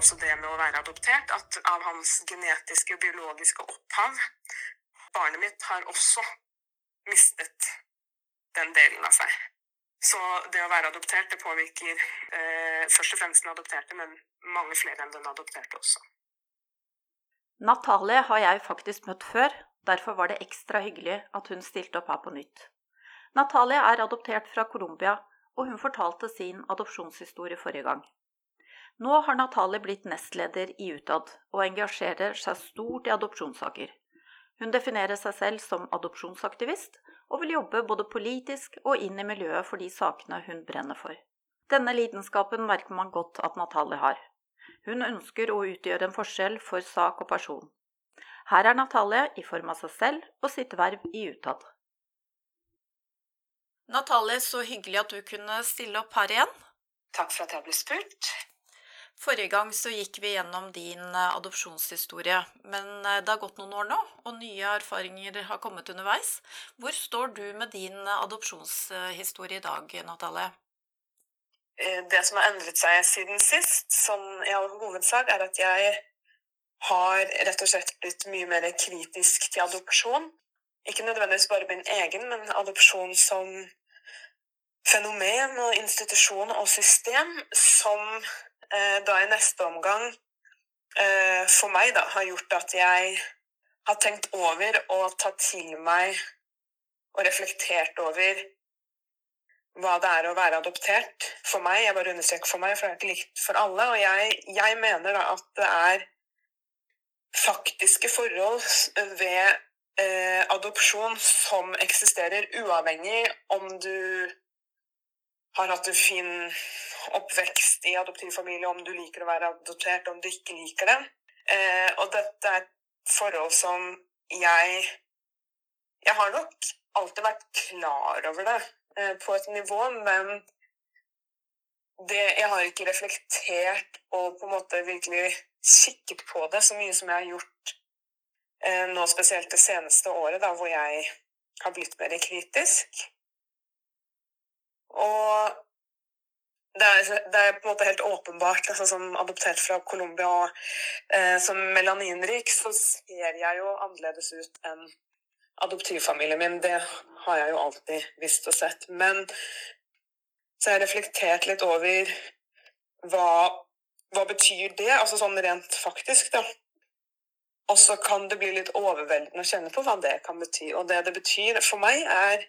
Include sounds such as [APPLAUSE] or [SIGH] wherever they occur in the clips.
også det med å være adoptert, at av hans genetiske og biologiske opphav Barnet mitt har også mistet den delen av seg. Så det å være adoptert, det påvirker eh, først og fremst den adopterte, men mange flere enn den adopterte også. Natalie har jeg faktisk møtt før, derfor var det ekstra hyggelig at hun stilte opp her på nytt. Natalie er adoptert fra Colombia, og hun fortalte sin adopsjonshistorie forrige gang. Nå har Natalie blitt nestleder i Utad, og engasjerer seg stort i adopsjonssaker. Hun definerer seg selv som adopsjonsaktivist, og vil jobbe både politisk og inn i miljøet for de sakene hun brenner for. Denne lidenskapen merker man godt at Natalie har. Hun ønsker å utgjøre en forskjell for sak og person. Her er Natalie i form av seg selv og sitt verv i Utad. Natalie, så hyggelig at du kunne stille opp her igjen. Takk for at jeg ble spurt. Forrige gang så gikk vi gjennom din eh, adopsjonshistorie, men eh, det har gått noen år nå, og nye erfaringer har kommet underveis. Hvor står du med din eh, adopsjonshistorie i dag, Natalie? Det som har endret seg siden sist, sånn i all hovedsak, er at jeg har rett og slett blitt mye mer kritisk til adopsjon. Ikke nødvendigvis bare min egen, men adopsjon som fenomen og institusjon og system som da i neste omgang eh, for meg da, har gjort at jeg har tenkt over og tatt til meg og reflektert over hva det er å være adoptert for meg. Jeg bare understreker for meg, for det er ikke likt for alle. Og jeg, jeg mener da at det er faktiske forhold ved eh, adopsjon som eksisterer, uavhengig om du har hatt en fin oppvekst i adoptivfamilie, om du liker å være adoptert, om du ikke liker det. Eh, og dette er forhold som jeg Jeg har nok alltid vært klar over det eh, på et nivå, men det, jeg har ikke reflektert og på en måte virkelig kikket på det så mye som jeg har gjort eh, nå spesielt det seneste året, da, hvor jeg har blitt mer kritisk. Og det er, det er, på en måte helt åpenbart, altså som adoptert fra Colombia og eh, som melaninrik, så ser jeg jo annerledes ut enn adoptivfamilien min. Det har jeg jo alltid visst og sett. Men så har jeg reflektert litt over hva, hva betyr det, altså sånn rent faktisk, da. Og så kan det bli litt overveldende å kjenne på hva det kan bety. Og det det betyr for meg, er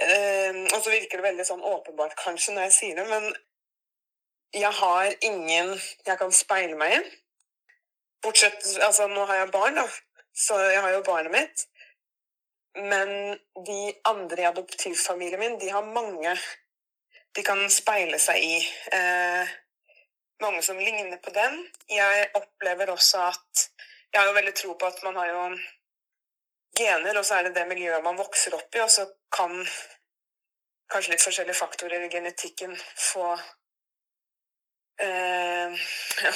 Eh, og så virker det veldig sånn åpenbart kanskje når jeg sier det, men jeg har ingen jeg kan speile meg i. Bortsett Altså, nå har jeg barn, da, så jeg har jo barnet mitt. Men de andre i adoptivfamilien min, de har mange de kan speile seg i. Eh, mange som ligner på dem. Jeg opplever også at Jeg har jo veldig tro på at man har jo gener, og så er det det miljøet man vokser opp i, og så kan kanskje litt forskjellige faktorer i genetikken få eh,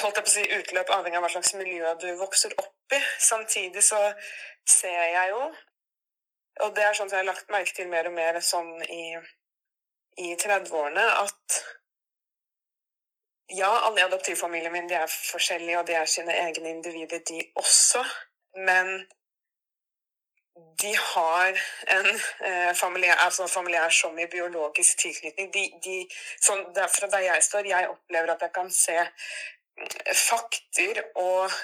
holdt jeg på å si utløp avhengig av hva slags miljø du vokser opp i. Samtidig så ser jeg jo, og det er som jeg har lagt merke til mer og mer sånn i, i 30-årene, at ja, alle i adoptivfamilien min de er forskjellige, og de er sine egne individer, de også. Men de har en eh, familiær, altså familiær som i biologisk tilknytning. De, de, sånn, derfra der jeg står, jeg opplever at jeg kan se mm, fakter og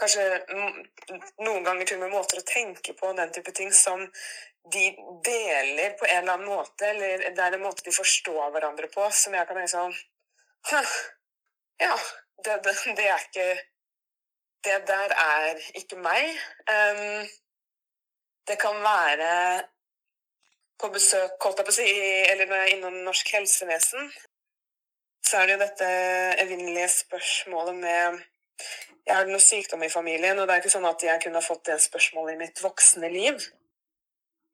kanskje noen ganger til og med måter å tenke på den type ting som de deler på en eller annen måte, eller det er en måte de forstår hverandre på, som jeg kan tenke sånn Ja, det, det, det, er ikke Det der er ikke meg. Um, det kan være på besøk, holdt jeg på å si, eller når jeg er innom norsk helsevesen, så er det jo dette evinnelige spørsmålet med Jeg har noe sykdom i familien, og det er ikke sånn at jeg kunne ha fått det spørsmålet i mitt voksne liv.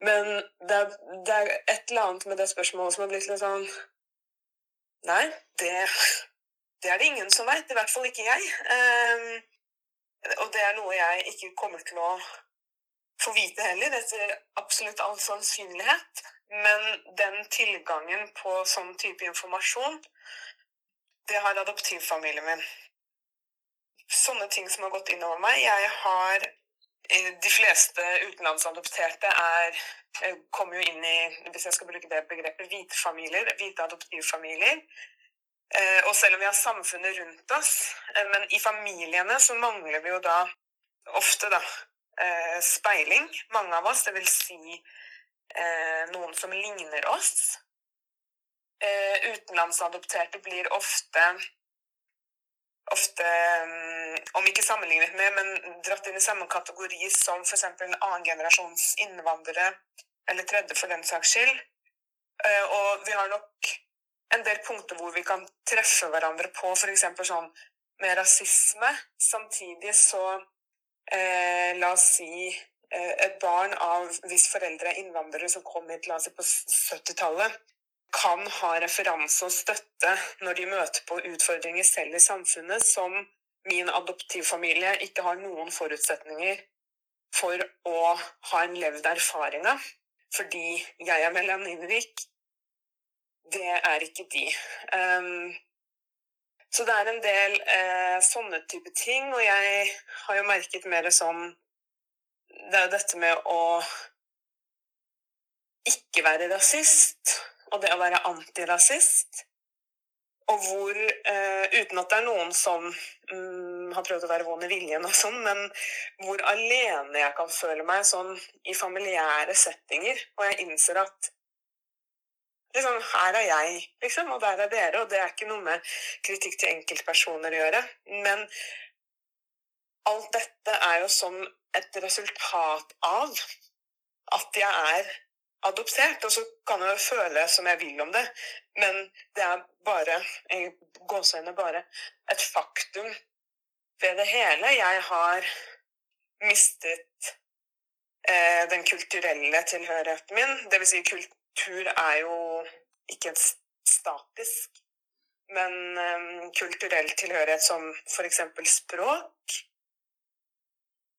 Men det er, det er et eller annet med det spørsmålet som har blitt litt sånn Nei, det, det er det ingen som veit. I hvert fall ikke jeg. Um, og det er noe jeg ikke kommer til å få vite heller, etter absolutt all sannsynlighet. Men den tilgangen på sånn type informasjon, det har adoptivfamilien min. sånne ting som har gått innover meg. Jeg har eh, De fleste utenlandsadopterte er eh, kommer jo inn i, hvis jeg skal bruke det begrepet, hvite familier, hvite adoptivfamilier. Eh, og selv om vi har samfunnet rundt oss, men i familiene så mangler vi jo da ofte da speiling, mange av oss. Det vil si noen som ligner oss. Utenlandsadopterte blir ofte ofte, mm, om ikke sammenlignet med, men dratt inn i samme kategori som f.eks. annengenerasjons innvandrere, eller tredje for den saks skyld. Eh, og vi har nok en del punkter hvor vi kan treffe hverandre på, f.eks. sånn med rasisme. Samtidig så eh, La oss si eh, et barn av hvis foreldre er innvandrere som kom hit la oss si, på 70-tallet, kan ha referanse og støtte når de møter på utfordringer selv i samfunnet som min adoptivfamilie ikke har noen forutsetninger for å ha en levd erfaring av. Fordi jeg er melaninrik. Det er ikke de. Um, så det er en del eh, sånne type ting, og jeg har jo merket mer sånn Det er dette med å ikke være rasist og det å være antirasist. Og hvor, eh, uten at det er noen som mm, har prøvd å være vond i viljen, og sånn, men hvor alene jeg kan føle meg sånn i familiære settinger. Og jeg innser at liksom, her er jeg, liksom, og der er dere. Og det er ikke noe med kritikk til enkeltpersoner å gjøre. Men alt dette er jo som et resultat av at jeg er adoptert. Og så kan jeg føle som jeg vil om det, men det er bare gåseøyne bare et faktum ved det hele. Jeg har mistet eh, den kulturelle tilhørigheten min. Vil si, kultur er jo ikke statisk, men eh, kulturell tilhørighet som f.eks. språk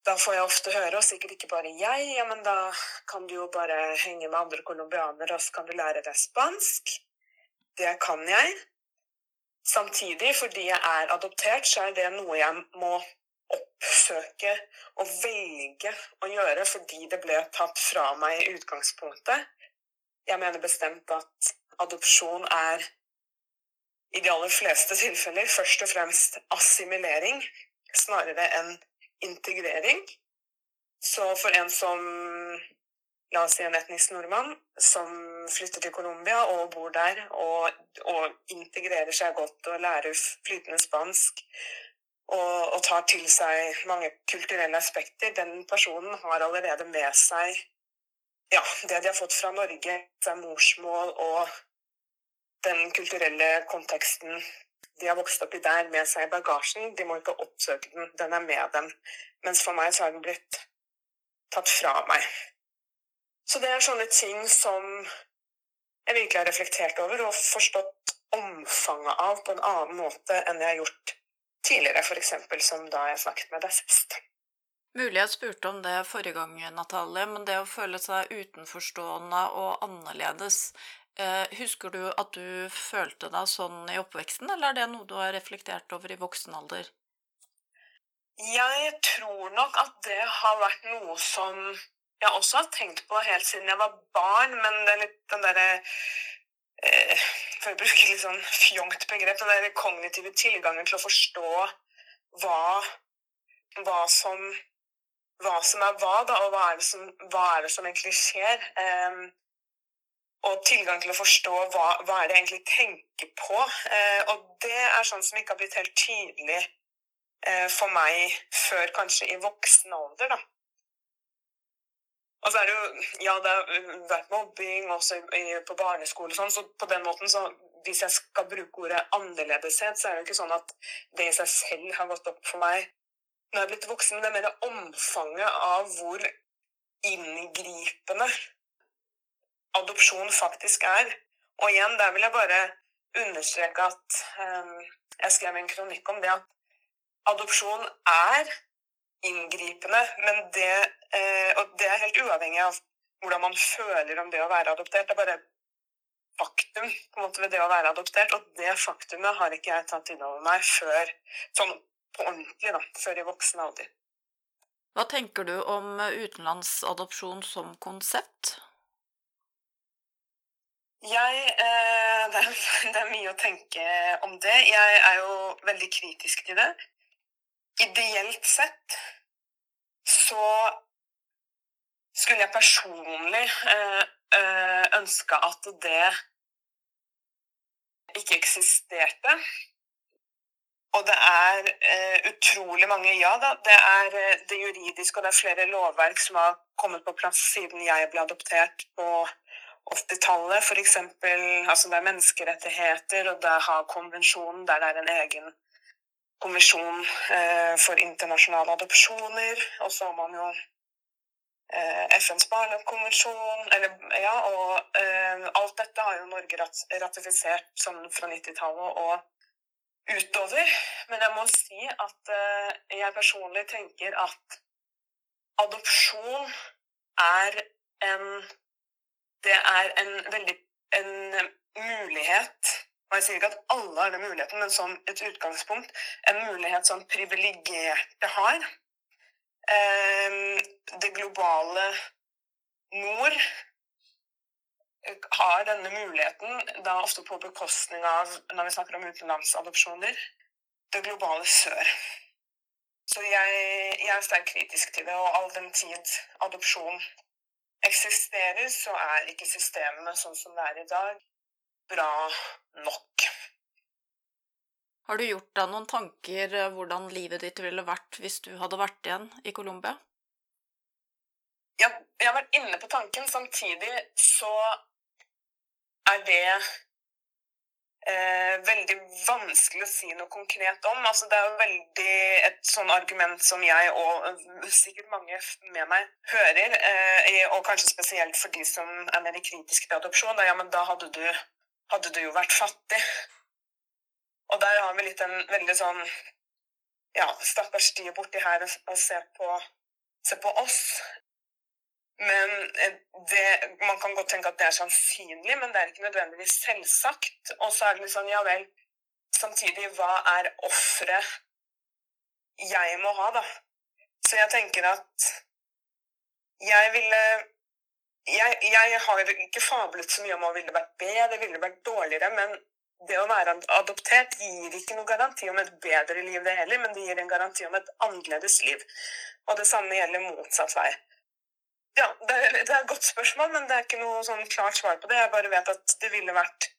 da får jeg ofte høre, og sikkert ikke bare jeg, ja, men da kan du jo bare henge med andre colombianere, og så kan du lære deg spansk. Det kan jeg. Samtidig, fordi jeg er adoptert, så er det noe jeg må oppsøke og velge å gjøre fordi det ble tatt fra meg i utgangspunktet. Jeg mener bestemt at adopsjon er i de aller fleste tilfeller først og fremst assimilering snarere enn integrering. Så for en som La oss si en etnisk nordmann som flytter til Colombia og bor der og, og, integrerer seg godt og lærer flytende spansk og, og, tar til seg mange kulturelle aspekter, den personen har allerede med seg ja, det de har fått fra Norge, morsmål og den kulturelle konteksten de har vokst opp i der med seg i bagasjen. De må ikke oppsøke den, den er med dem. Mens for meg så har den blitt tatt fra meg. Så det er sånne ting som jeg virkelig har reflektert over og forstått omfanget av på en annen måte enn jeg har gjort tidligere, f.eks. som da jeg snakket med deg sist. Mulig jeg spurte om det forrige gang, Natalie, men det å føle seg utenforstående og annerledes, husker du at du følte deg sånn i oppveksten, eller er det noe du har reflektert over i voksen alder? Jeg tror nok at det har vært noe som jeg også har tenkt på helt siden jeg var barn, men det er litt den derre eh, For å bruke litt sånn fjongt begrep, den der kognitive tilgangen til å forstå hva, hva som hva som er hva, da, og hva er det som, er det som egentlig skjer. Um, og tilgang til å forstå hva, hva er det jeg egentlig tenker på. Eh, og det er sånn som ikke har blitt helt tydelig eh, for meg før kanskje i voksen alder, da. Og så er det jo Ja, det har vært mobbing også i, på barneskole og sånn, så på den måten så Hvis jeg skal bruke ordet annerledeshet, så er det jo ikke sånn at det i seg selv har gått opp for meg når jeg er blitt voksen, det er mer omfanget av hvor inngripende adopsjon faktisk er. Og igjen, der vil jeg bare understreke at um, jeg skrev en kronikk om det at adopsjon er inngripende, men det, uh, og det er helt uavhengig av hvordan man føler om det å være adoptert. Det er bare faktum på en måte ved det å være adoptert, og det faktumet har ikke jeg tatt inn over meg før sånn på ordentlig da, før i voksen alder. Hva tenker du om utenlandsadopsjon som konsept? Jeg eh, [LAUGHS] det, er, det, er, mye å tenke om det. Jeg er jo veldig kritisk til det. Ideelt sett så skulle jeg personlig eh, eh ønske at det ikke eksisterte. Og det er eh, utrolig mange Ja da, det er det juridiske, og det er flere lovverk som har kommet på plass siden jeg ble adoptert på 80-tallet. F.eks. Altså det er menneskerettigheter, og det er Haag-konvensjonen, der det er en egen kommisjon eh, for internasjonale adopsjoner. Og så har man jo eh, FNs barnekonvensjon, eller ja, og eh, alt dette har jo Norge ratifisert sånn fra 90-tallet. og utover. Men jeg må si at uh, jeg personlig tenker at adopsjon er en Det er en veldig en mulighet og Jeg sier ikke at alle har den muligheten, men som et utgangspunkt en mulighet som privilegerte har. Um, det globale nord har denne muligheten, da ofte på bekostning av, når vi snakker om utenlandsadopsjoner, det globale sør. Så jeg, jeg er sterkt kritisk til det, og all den tid adopsjon eksisterer, så er ikke systemene sånn som det er i dag, bra nok. Har du gjort deg noen tanker eh, hvordan livet ditt ville vært hvis du hadde vært igjen i Colombia? Ja, jeg har vært inne på tanken. Samtidig så er det eh, veldig vanskelig å si noe konkret om. Altså, det er jo veldig et sånn argument som jeg og eh, sikkert mange med meg hører, eh, og kanskje spesielt for de som er mer kritiske til adopsjon. Da, ja, men da hadde du, hadde du jo vært fattig. Og der har vi litt en veldig sånn ja, stakkars de borti her og se på, se på oss. Men eh, det, man kan godt tenke at det er sannsynlig, men det er ikke nødvendigvis selvsagt. Og så er det litt sånn, ja vel, samtidig, hva er offeret jeg må ha, da? Så jeg tenker at jeg ville jeg, jeg har ikke fablet så mye om å ville vært bedre, ville vært dårligere, men det å være adoptert gir ikke noen garanti om et bedre liv, det heller, men det gir en garanti om et annerledes liv. Og det samme gjelder motsatt vei. Ja, det det er, et godt spørsmål, men det er ikke noe sånn klart svar på det. Jeg bare vet at det ville vært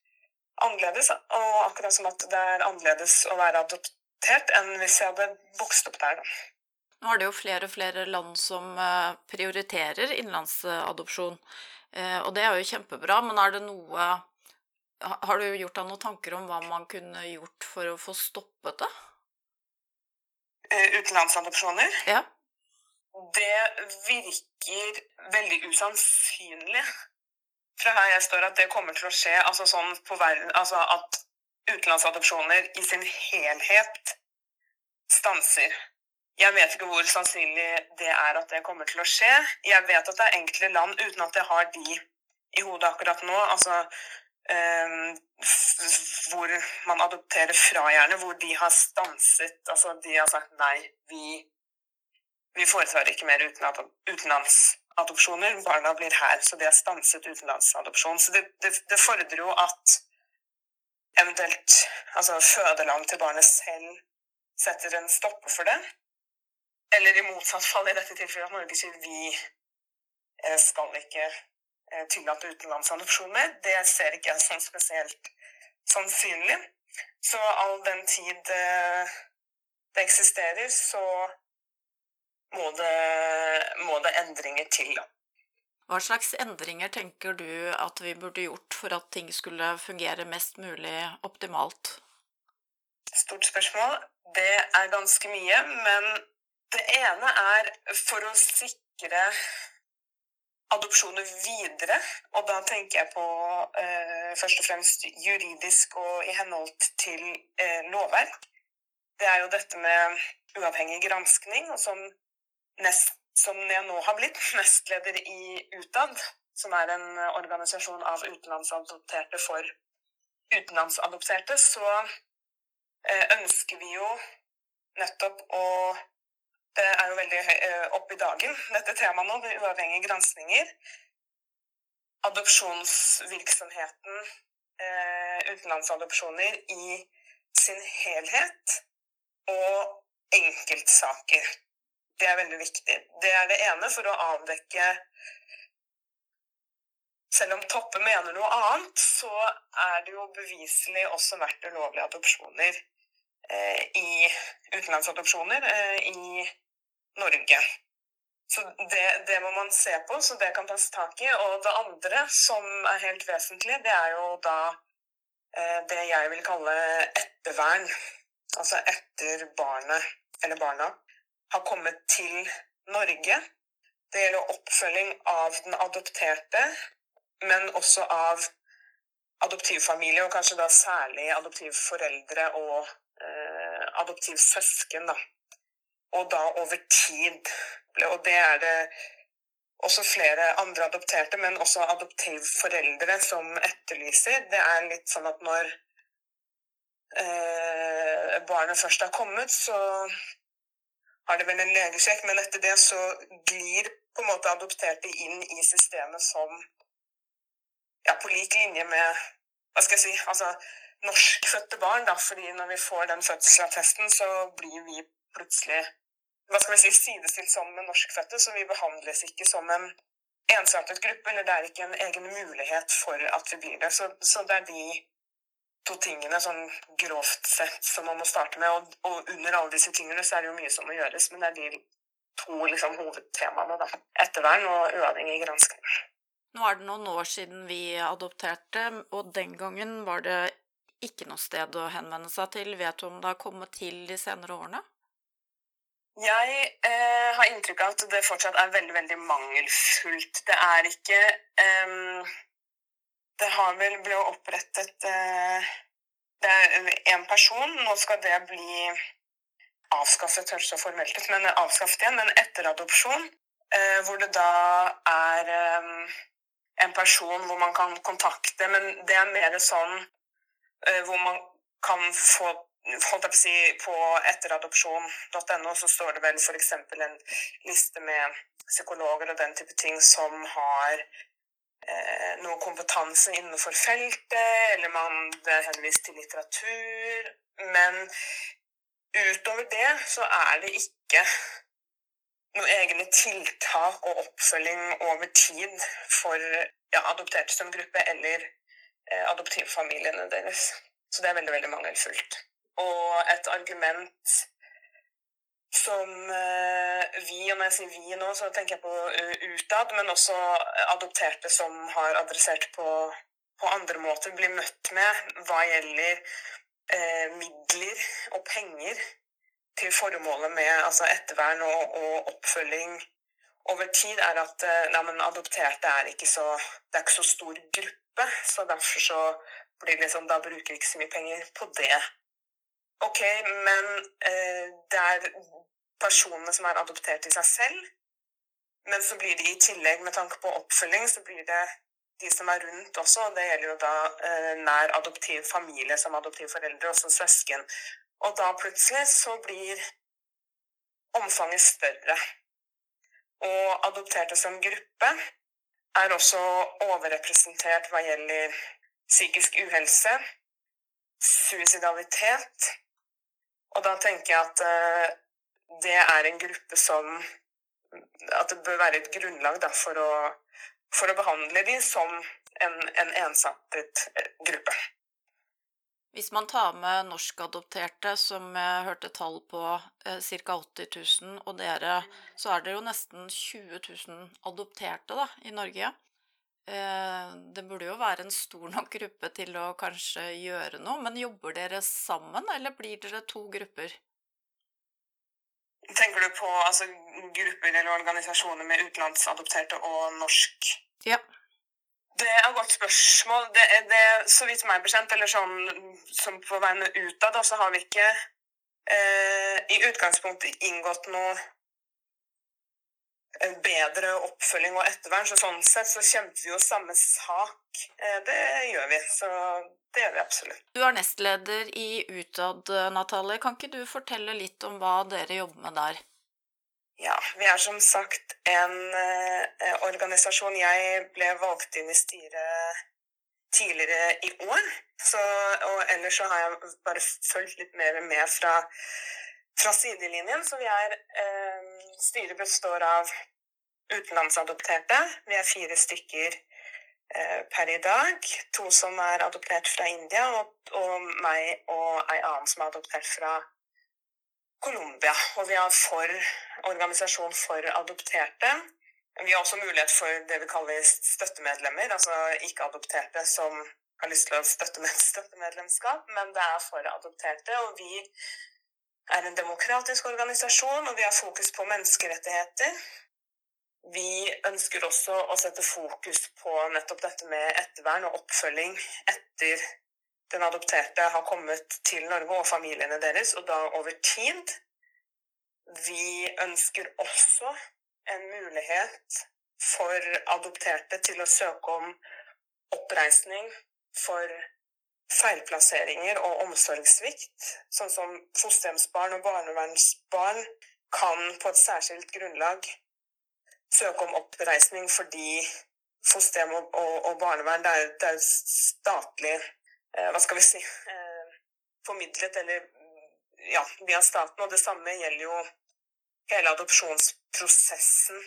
annerledes, og akkurat som at det er annerledes å være adoptert enn hvis jeg hadde vokst opp der. da. Nå er det jo flere og flere land som eh, prioriterer innenlandsadopsjon, eh, og det er jo kjempebra, men er det noe Har du gjort deg noen tanker om hva man kunne gjort for å få stoppet det? Eh, utenlandsadopsjoner? Ja det virker veldig usannsynlig fra her jeg står, at det kommer til å skje. Altså sånn verden, altså at utenlandsadopsjoner i sin helhet stanser. Jeg vet ikke hvor sannsynlig det er at det kommer til å skje. Jeg vet at det er enkelte land, uten at jeg har de i hodet akkurat nå, altså eh, hvor man adopterer fra, gjerne, hvor de har stanset Altså de har sagt nei, vi vi foretar ikke mer utenlandsadopsjoner. Barna blir her, så det er stanset utenlandsadopsjon. Så det, det, det fordrer jo at eventuelt altså fødeland til barnet selv setter en stopper for det. Eller i motsatt fall, i dette tilfellet at Norge sier vi eh, skal ikke eh, tillate utenlandsadopsjoner. Det ser ikke jeg som spesielt sannsynlig. Så all den tid eh, det eksisterer, så må det, må det endringer til. Da. Hva slags endringer tenker du at vi burde gjort for at ting skulle fungere mest mulig optimalt? Stort spørsmål. Det er ganske mye, men det ene er for å sikre adopsjoner videre, og da tenker jeg på eh, først og fremst juridisk og i henhold til eh, lovverk. Det er jo dette med uavhengig granskning, og som nest, som jeg nå har blitt, [LAUGHS] nestleder i Utad, som er en organisasjon av utenlandsadopterte for utenlandsadopterte, så eh, ønsker vi jo nettopp å Det er jo veldig oppe opp i dagen, dette temaet nå, med uavhengige granskninger. Adopsjonsvirksomheten, uh, utenlandsadopsjoner i sin helhet og enkeltsaker. Det er veldig viktig. Det er det ene for å avdekke selv om Toppe mener noe annet, så er det jo beviselig også vært ulovlige adopsjoner eh, i utenlandsadopsjoner eh, i Norge. Så det, det, må man se på, så det kan tas tak i. Og det andre som er helt vesentlig, det er jo da eh, det jeg vil kalle ettervern. Altså etter barnet, eller barna, har kommet til Norge. Det gjelder oppfølging av den adopterte men også av adoptivfamilie, og kanskje da særlig adoptivforeldre og eh, adoptivsøsken. Da. Og da over tid. Og det er det også flere andre adopterte, men også adoptivforeldre som etterlyser. Det er litt sånn at når eh, barnet først har kommet, så har det vel en legesjekk, men etter det så glir på en måte adopterte inn i systemet som ja, på lik linje med hva skal jeg si, altså norskfødte barn. da, fordi når vi får den fødselsattesten, så blir vi plutselig hva skal vi si, sidestilt som med norskfødte, så vi behandles ikke som en ensartet gruppe, eller det er ikke en egen mulighet for at vi blir det. Så, så det er de to tingene sånn grovt sett som man må starte med. Og, og, under alle disse tingene så er det jo mye som må gjøres, men det er de to liksom, hovedtemaene. da. Ettervern og uavhengig gransking. Nå er det noen år siden vi adopterte, og den gangen var det ikke noe sted å henvende seg til. Vet du om det har kommet til de senere årene? Jeg eh, har inntrykk av at det fortsatt er veldig, veldig mangelfullt. Det er ikke eh, Det har vel blitt opprettet eh, Det er én person. Nå skal det bli avskaffet, høres så formelt ut, men avskaffet igjen. Men etteradopsjon eh, hvor det da er eh, en person hvor man kan kontakte, men det er mer sånn hvor man kan få holdt jeg på å si, På etteradopsjon.no så står det vel f.eks. en liste med psykologer og den type ting som har eh, noe kompetanse innenfor feltet, eller man er henvist til litteratur. Men utover det så er det ikke noen egne tiltak og oppfølging over tid for ja, adopterte som gruppe eller eh, adoptivfamiliene deres. Så det er veldig, veldig mangelfullt. Og et argument som eh, vi, og når jeg sier vi nå, så tenker jeg på uh, utad, men også adopterte som har adressert på, på andre måter, blir møtt med hva gjelder eh, midler og penger til formålet med altså ettervern og, og, oppfølging over tid, er at eh, nei, adopterte er ikke så Det er ikke så stor gruppe, så derfor så blir det liksom Da bruker vi ikke så mye penger på det. Ok, men eh, det er personene som er adoptert i seg selv. Men så blir det i tillegg, med tanke på oppfølging, så blir det de som er rundt også. Det gjelder jo da eh, nær adoptiv familie som adoptivforeldre, også søsken. Og da plutselig så blir omfanget større. Og adopterte som gruppe er også overrepresentert hva gjelder psykisk uhelse, suicidalitet. Og da tenker jeg at uh, det er en gruppe som At det bør være et grunnlag da, for, å, for, å, behandle dem som en, en ensartet gruppe. Hvis man tar med norskadopterte, som jeg hørte tall på eh, ca. 80 000, og dere, så er det jo nesten 20 000 adopterte da, i Norge. Eh, det burde jo være en stor nok gruppe til å kanskje gjøre noe, men jobber dere sammen, eller blir dere to grupper? Tenker du på altså, grupper eller organisasjoner med utenlandsadopterte og norsk? Ja. Det er et godt spørsmål. Det, det, så vidt meg bekjent, eller sånn som på vegne utad, så har vi ikke eh, i utgangspunktet inngått noe bedre oppfølging og ettervern. Så sånn sett så kjemper vi jo samme sak. Eh, det gjør vi. Så det gjør vi absolutt. Du er nestleder i Utad, Natalie. Kan ikke du fortelle litt om hva dere jobber med der? Ja, vi er som sagt en eh, organisasjon. Jeg ble valgt inn i styret tidligere i år. Så, og ellers så har jeg bare fulgt litt mer med fra, fra sidelinjen. Så vi er eh, Styret består av utenlandsadopterte. Vi er fire stykker eh, per i dag. To som er adoptert fra India, og, og meg og ei annen som er adoptert fra Colombia. Og vi har for organisasjon for adopterte. Vi har også mulighet for det vi kaller støttemedlemmer, altså ikke-adopterte som har lyst til å støtte med støttemedlemskap, men det er for adopterte. Og vi er en demokratisk organisasjon, og vi har fokus på menneskerettigheter. Vi ønsker også å sette fokus på nettopp dette med ettervern og oppfølging etter den adopterte har kommet til Norge, og familiene deres, og da over tid. Vi ønsker også en mulighet for adopterte til å søke om oppreisning for feilplasseringer og omsorgssvikt, sånn som fosterhjemsbarn og barnevernsbarn kan på et særskilt grunnlag søke om oppreisning fordi fosterhjem og, og, og barnevern det er, det er statlig Eh, hva skal vi si eh, formidlet eller ja, via staten. Og det samme gjelder jo hele adopsjonsprosessen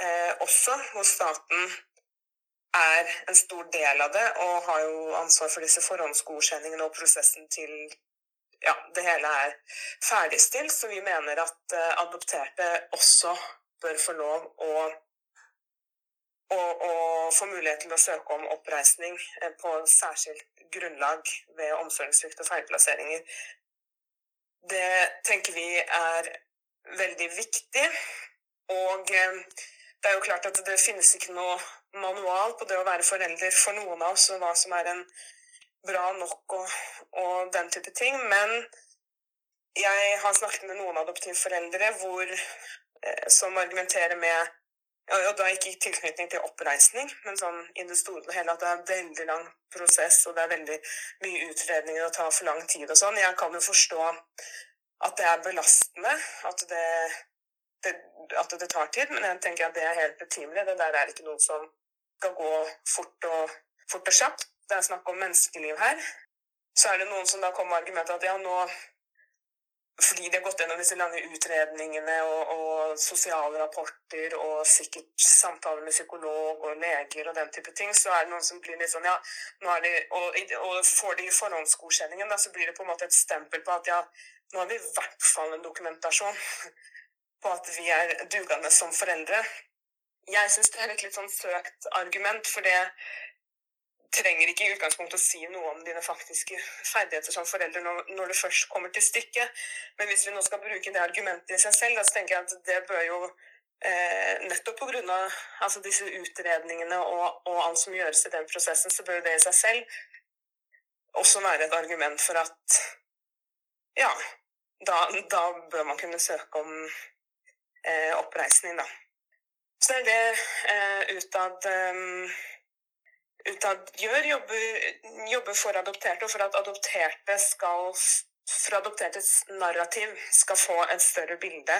eh, også, hvor staten er en stor del av det og har jo ansvar for disse forhåndsgodkjenningene og prosessen til ja, det hele er ferdigstilt. Så vi mener at adopterte også bør få lov å og, og få mulighet til å søke om oppreisning eh, på særskilt grunnlag ved omsorgssvikt og feilplasseringer. Det tenker vi er veldig viktig. Og eh, det er jo klart at det finnes ikke noe manual på det å være forelder for noen av oss, og hva som er en bra nok og, og den type ting. Men jeg har snakket med noen adoptivforeldre hvor, eh, som argumenterer med og da ikke i tilknytning til oppreisning, men sånn i det store og hele at det er en veldig lang prosess, og det er veldig mye utredninger og tar for lang tid og sånn. Jeg kan jo forstå at det er belastende, at det, det, at det tar tid, men jeg tenker at det er helt betimelig. Det der er ikke noe som skal gå fort og, fort og kjapt. Det er snakk om menneskeliv her. Så er det noen som da kommer med argumentet at ja, nå fordi de har gått gjennom disse lange utredningene og, og sosiale rapporter og sikkert samtaler med psykolog og leger og den type ting, så er det noen som blir litt sånn ja, de, og, og får de forhåndsgodkjenningen, så blir det på en måte et stempel på at ja, nå har vi i hvert fall en dokumentasjon på at vi er dugende som foreldre. Jeg syns det er et litt sånn søkt argument, for det trenger ikke i utgangspunktet å si noe om dine faktiske ferdigheter som forelder når, når, det først kommer til stykket. Men hvis vi nå skal bruke det argumentet i seg selv, da, så tenker jeg at det bør jo eh, nettopp pga. Altså disse utredningene og, og, alt som gjøres i den prosessen, så bør det i seg selv også være et argument for at ja, da, da bør man kunne søke om eh, oppreisning, da. Så det er det eh, utad um, utad gjør, jobber, jobber, for adopterte, og for at adopterte skal for adoptertes narrativ skal få et større bilde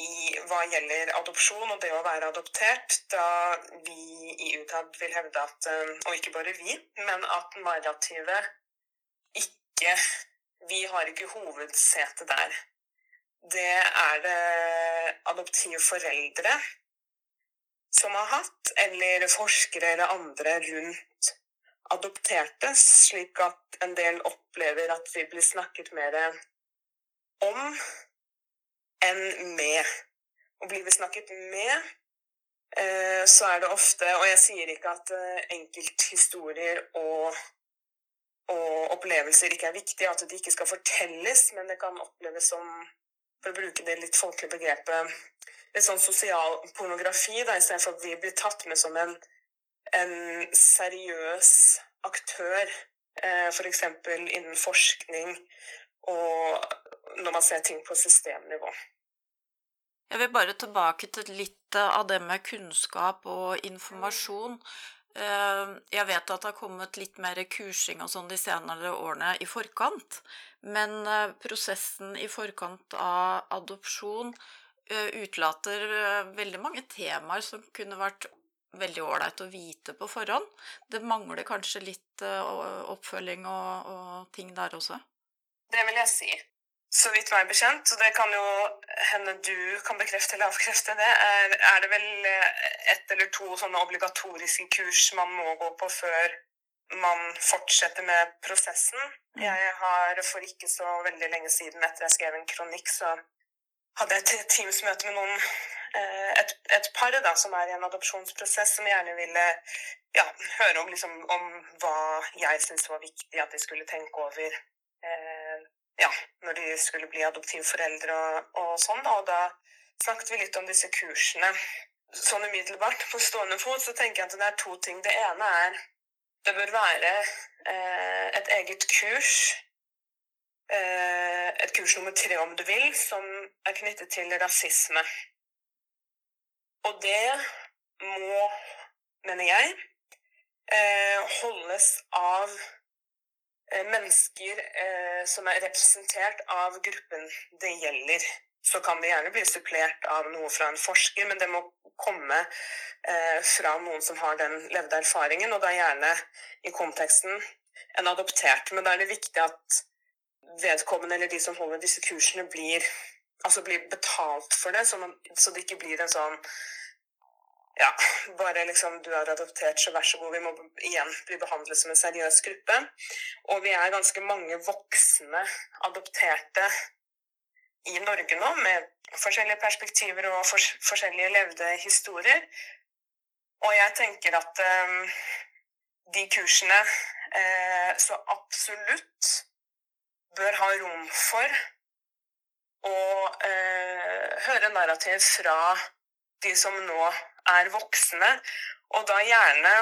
i hva gjelder adopsjon og det å være adoptert, da vi i Utad vil hevde at eh, Og ikke bare vi, men at narrativet ikke Vi har ikke hovedsetet der. Det er det adoptivforeldre som har hatt, eller forskere eller andre rundt adopterte, slik at en del opplever at vi blir snakket mer om enn med. Og blir vi snakket med, eh, så er det ofte Og jeg sier ikke at eh, enkelthistorier og, og opplevelser ikke er viktige, at de ikke skal fortelles, men det kan oppleves som, for å bruke det litt folkelige begrepet, litt sånn sosial pornografi, da, istedenfor at vi blir tatt med som en, en seriøs aktør. Eh, F.eks. innen forskning og når man ser ting på systemnivå. Jeg vil bare tilbake til litt av det med kunnskap og informasjon. Eh, jeg vet at det har kommet litt mer kursing og sånn de senere årene i forkant, men eh, prosessen i forkant av adopsjon eh, utlater veldig mange temaer som kunne vært veldig ålreit å vite på forhånd. Det mangler kanskje litt oppfølging og, og ting der også? Det vil jeg si. Så vidt meg bekjent, og det kan jo hende du kan bekrefte eller avkrefte det, er, er, det vel eh, ett eller to sånne obligatoriske kurs man må gå på før man fortsetter med prosessen. Mm. Jeg har for ikke så veldig lenge siden, etter jeg skrev en kronikk, så hadde jeg et Teams-møte med noen eh, et, et, par da, som er i en adopsjonsprosess, som gjerne ville ja, høre om, liksom, om hva jeg syntes var viktig at de skulle tenke over. Eh, ja, når de skulle bli adoptivforeldre og, og sånn. Og da snakket vi litt om disse kursene. Sånn umiddelbart på stående fot så tenker jeg at det er to ting. Det ene er det bør være eh, et eget kurs. Eh, et kurs nummer tre, om du vil, som er knyttet til rasisme. Og det må, mener jeg, eh, holdes av Eh, mennesker som er representert av gruppen det gjelder. Så kan det gjerne bli supplert av noe fra en forsker, men det må komme fra noen som har den levde erfaringen, og da gjerne i konteksten en adoptert. Men da er det viktig at vedkommende eller de som holder disse kursene, blir, altså blir betalt for det, så, man, så det ikke blir en sånn ja, bare liksom du er adoptert, så vær så god. Vi må igjen bli behandlet som en seriøs gruppe. Og vi er ganske mange voksne adopterte i Norge nå, med forskjellige perspektiver og for, forskjellige levde historier. Og jeg tenker at um, de kursene eh, så absolutt bør ha rom for å eh, høre narrativ fra de som nå er voksne, og da gjerne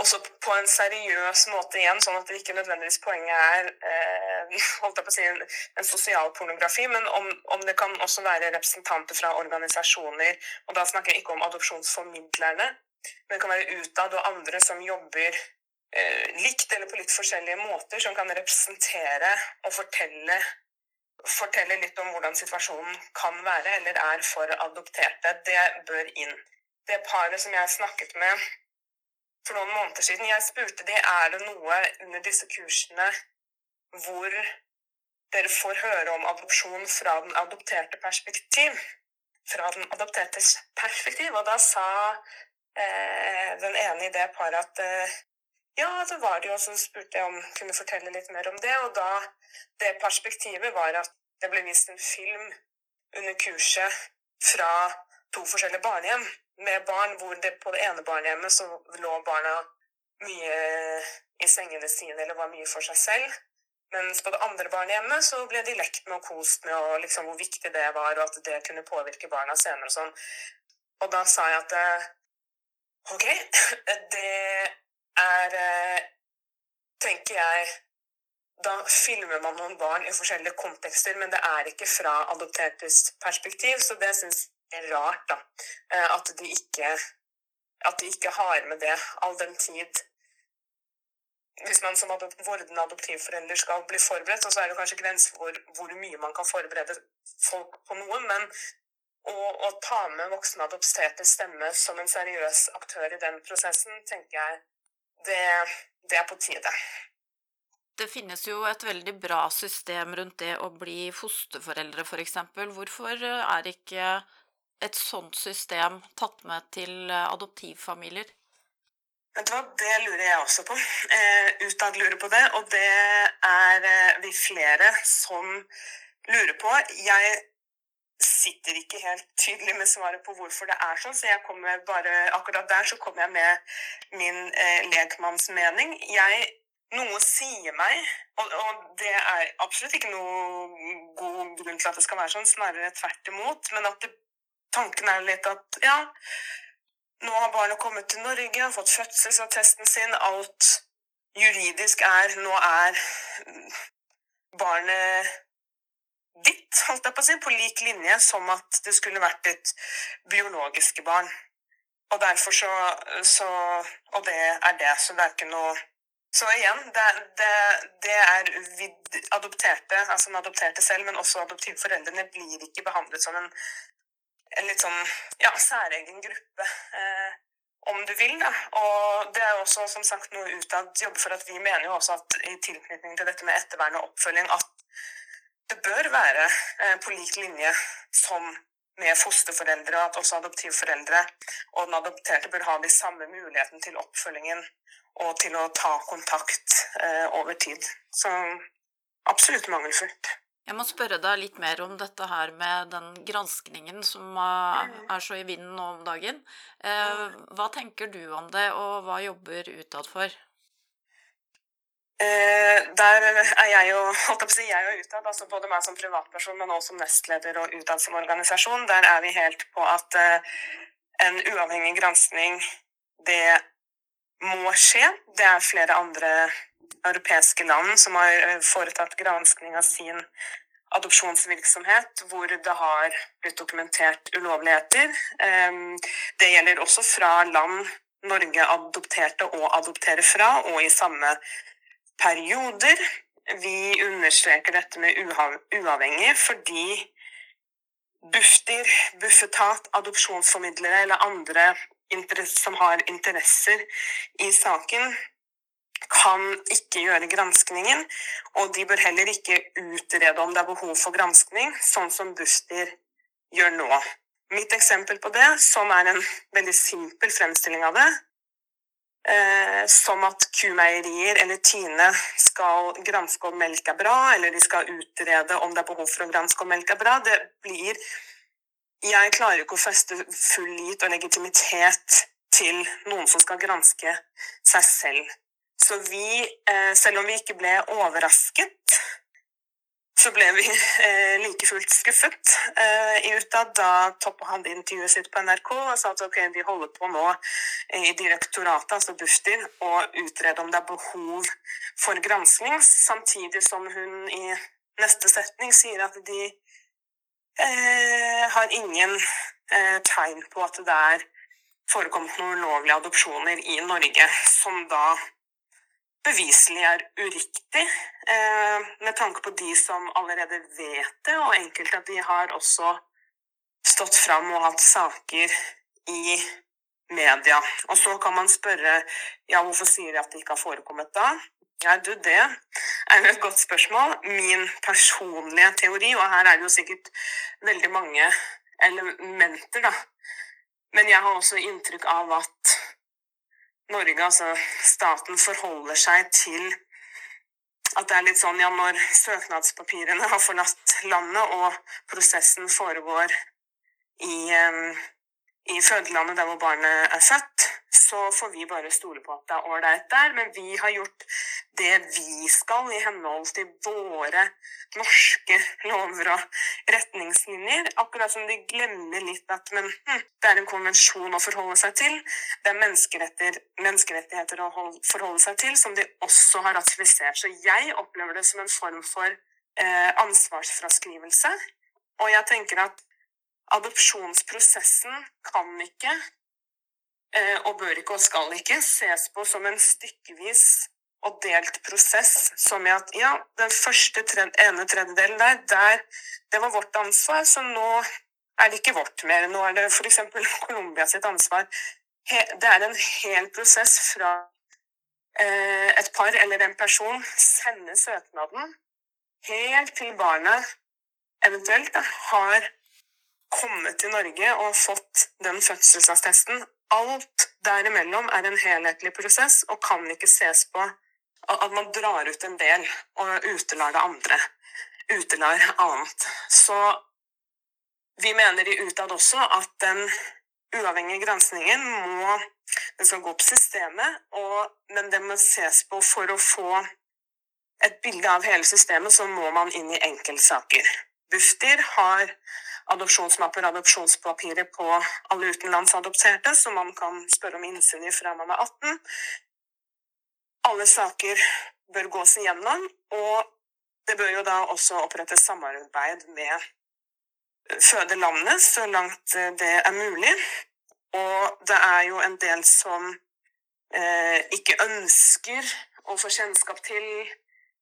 også på en seriøs måte igjen, sånn at det ikke nødvendigvis poenget er eh, [LAUGHS] holdt jeg på å si, en, en sosial pornografi, men om, om, det kan også være representanter fra organisasjoner. Og da snakker jeg ikke om adopsjonsformidlerne, men det kan være utad og andre som jobber likt eller på litt forskjellige måter, som kan representere og fortelle fortelle litt om hvordan situasjonen kan være eller er for adopterte. Det bør inn. Det paret som jeg snakket med for noen måneder siden, jeg spurte de er det noe under disse kursene hvor dere får høre om adopsjon fra den adopterte perspektiv. Fra den adoptertes perspektiv. Og da sa eh, den ene i det paret at eh, ja, det var det jo. Så spurte jeg om jeg kunne fortelle litt mer om det. Og da det perspektivet var at det ble vist en film under kurset fra to forskjellige barnehjem med barn hvor det på det ene barnehjemmet så lå barna mye i sengene sine eller var mye for seg selv. Mens på det andre barnehjemmet så ble de lekt med og kost med og liksom hvor viktig det var, og at det kunne påvirke barna senere og sånn. Og da sa jeg at eh, OK, [LAUGHS] det er eh, tenker jeg Da filmer man noen barn i forskjellige kontekster, men det er ikke fra adoptertes perspektiv, så det syns jeg er rart, da. Eh, at de ikke at de ikke har med det all den tid Hvis man som vordende adoptivforelder skal bli forberedt, så er det kanskje grenser for hvor mye man kan forberede folk på noe, men å, å ta med voksne adopterte stemme som en seriøs aktør i den prosessen, tenker jeg det, det er på tide. Det finnes jo et veldig bra system rundt det å bli fosterforeldre, f.eks. For Hvorfor er ikke et sånt system tatt med til adoptivfamilier? Vet du hva, Det lurer jeg også på. Eh, utad lurer på det, og det er eh, vi flere som lurer på. Jeg sitter ikke helt tydelig med svaret på hvorfor det er sånn, så jeg kommer bare, akkurat der så kommer jeg med min eh, lekmannsmening. Jeg noe sier meg, og, og, det er absolutt ikke noe god grunn til at det skal være sånn, snarere tvert imot, men at det, tanken er litt at ja, nå har barnet kommet til Norge, har fått fødselsattesten sin, alt juridisk er Nå er barnet ditt, holdt jeg på å si, på lik linje som at det skulle vært ditt biologiske barn. Og derfor så, så Og det er det, så det er ikke noe Så igjen, det, det, det er vid, adopterte, altså den adopterte selv, men også adoptivforeldrene blir ikke behandlet som en, en litt sånn ja, særegen gruppe. Eh, om du vil, da. Og det er også som sagt noe utad jobber for at vi mener jo også at i tilknytning til dette med ettervern og oppfølging at det bør være eh, på lik linje som med fosterforeldre, at også adoptivforeldre og den adopterte bør ha de samme muligheten til oppfølgingen og til å ta kontakt eh, over tid. Så absolutt mangelfullt. Jeg må spørre deg litt mer om dette her med den granskningen som er så i vinden nå om dagen. Eh, hva tenker du om det, og hva jobber utad for? Eh, der er jeg jo holdt på å si, jeg og utad, altså både meg som privatperson, men også som nestleder og utad som organisasjon, der er vi helt på at eh, en uavhengig granskning, det må skje. Det er flere andre europeiske land som har eh, foretatt granskning av sin adopsjonsvirksomhet, hvor det har blitt dokumentert ulovligheter. Det gjelder også fra land Norge adopterte og adopterer fra, og i samme perioder. Vi understreker dette med uavhengig fordi Bufdir, Bufetat, adopsjonsformidlere eller andre som har interesser i saken, kan ikke gjøre granskningen. Og de bør heller ikke utrede om det er behov for granskning, sånn som Bufdir gjør nå. Mitt eksempel på det, som er en veldig simpel fremstilling av det, Eh, som at kumeierier eller Tine skal granske om melk er bra, eller de skal utrede om det er behov for å granske om melk er bra. Det blir Jeg klarer ikke å feste full lit og legitimitet til noen som skal granske seg selv. Så vi, eh, selv om vi ikke ble overrasket så ble vi eh, like fullt skuffet eh, i Utad. da toppa han intervjuet sitt på NRK og sa at ok, vi holder på nå i direktoratet, altså Bufdir, å utrede om det er behov for gransking, samtidig som hun i neste setning sier at de eh, har ingen eh, tegn på at det er forekommet noen ulovlige adopsjoner i Norge, som da beviselig er uriktig, eh, med tanke på de som allerede vet det, og enkelte av de har også stått fram og hatt saker i media. Og så kan man spørre ja, hvorfor sier de at det ikke har forekommet da? Ja, du, det er jo et godt spørsmål. Min personlige teori, og her er det jo sikkert veldig mange elementer, da. Men jeg har også inntrykk av at Norge, altså staten, forholder seg til at det er litt sånn ja, når søknadspapirene har forlatt landet og prosessen foregår i, i fødelandet der hvor barnet er født, så får vi bare stole på at det er ålreit der. Men vi har gjort det vi skal i henhold til våre norske lover og retningslinjer. Akkurat som de glemmer litt at men, hm, det er en konvensjon å forholde seg til. Det er menneskerettigheter å forholde seg til, som de også har ratifisert. Så jeg opplever det som en form for eh, ansvarsfraskrivelse. Og jeg tenker at adopsjonsprosessen kan ikke og bør ikke og skal ikke ses på som en stykkevis og delt prosess, som i at ja, den første tred, ene tredjedelen der, der, det var vårt ansvar, så nå er det ikke vårt mer. Nå er det f.eks. [LAUGHS] Colombia sitt ansvar. det er en hel prosess fra eh, et par eller en person sender søknaden helt til barnet eventuelt har kommet til Norge og fått den fødselsattesten Alt derimellom er en helhetlig prosess og kan ikke ses på at man drar ut en del og utelar det andre. Utelar annet. Så vi mener i utad også at den uavhengige granskningen må den skal gå opp systemet, og, men det må ses på for å få et bilde av hele systemet, så må man inn i enkeltsaker. Bufdir har adopsjonsmapper adopsjonspapirer på alle utenlandsadopterte, så man kan spørre om innsyn i fra man er 18. Alle saker bør gås igjennom, og det bør jo da også opprettes samarbeid med fødelandet så langt det er mulig. Og det er jo en del som eh, ikke ønsker å få kjennskap til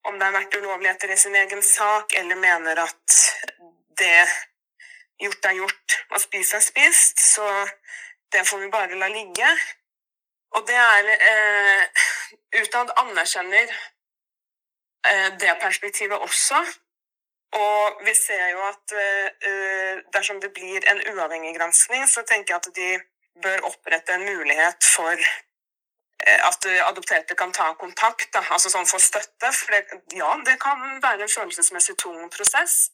om det har vært ulovligheter i sin egen sak, eller mener at det gjort er gjort og spist er spist. Så det får vi bare la ligge. Og det er eh, Utad anerkjenner eh, det perspektivet også. Og vi ser jo at eh, dersom det blir en uavhengig granskning, så tenker jeg at de bør opprette en mulighet for eh, at adopterte kan ta kontakt, da, altså sånn få støtte. For det, ja, det kan være en følelsesmessig tung prosess.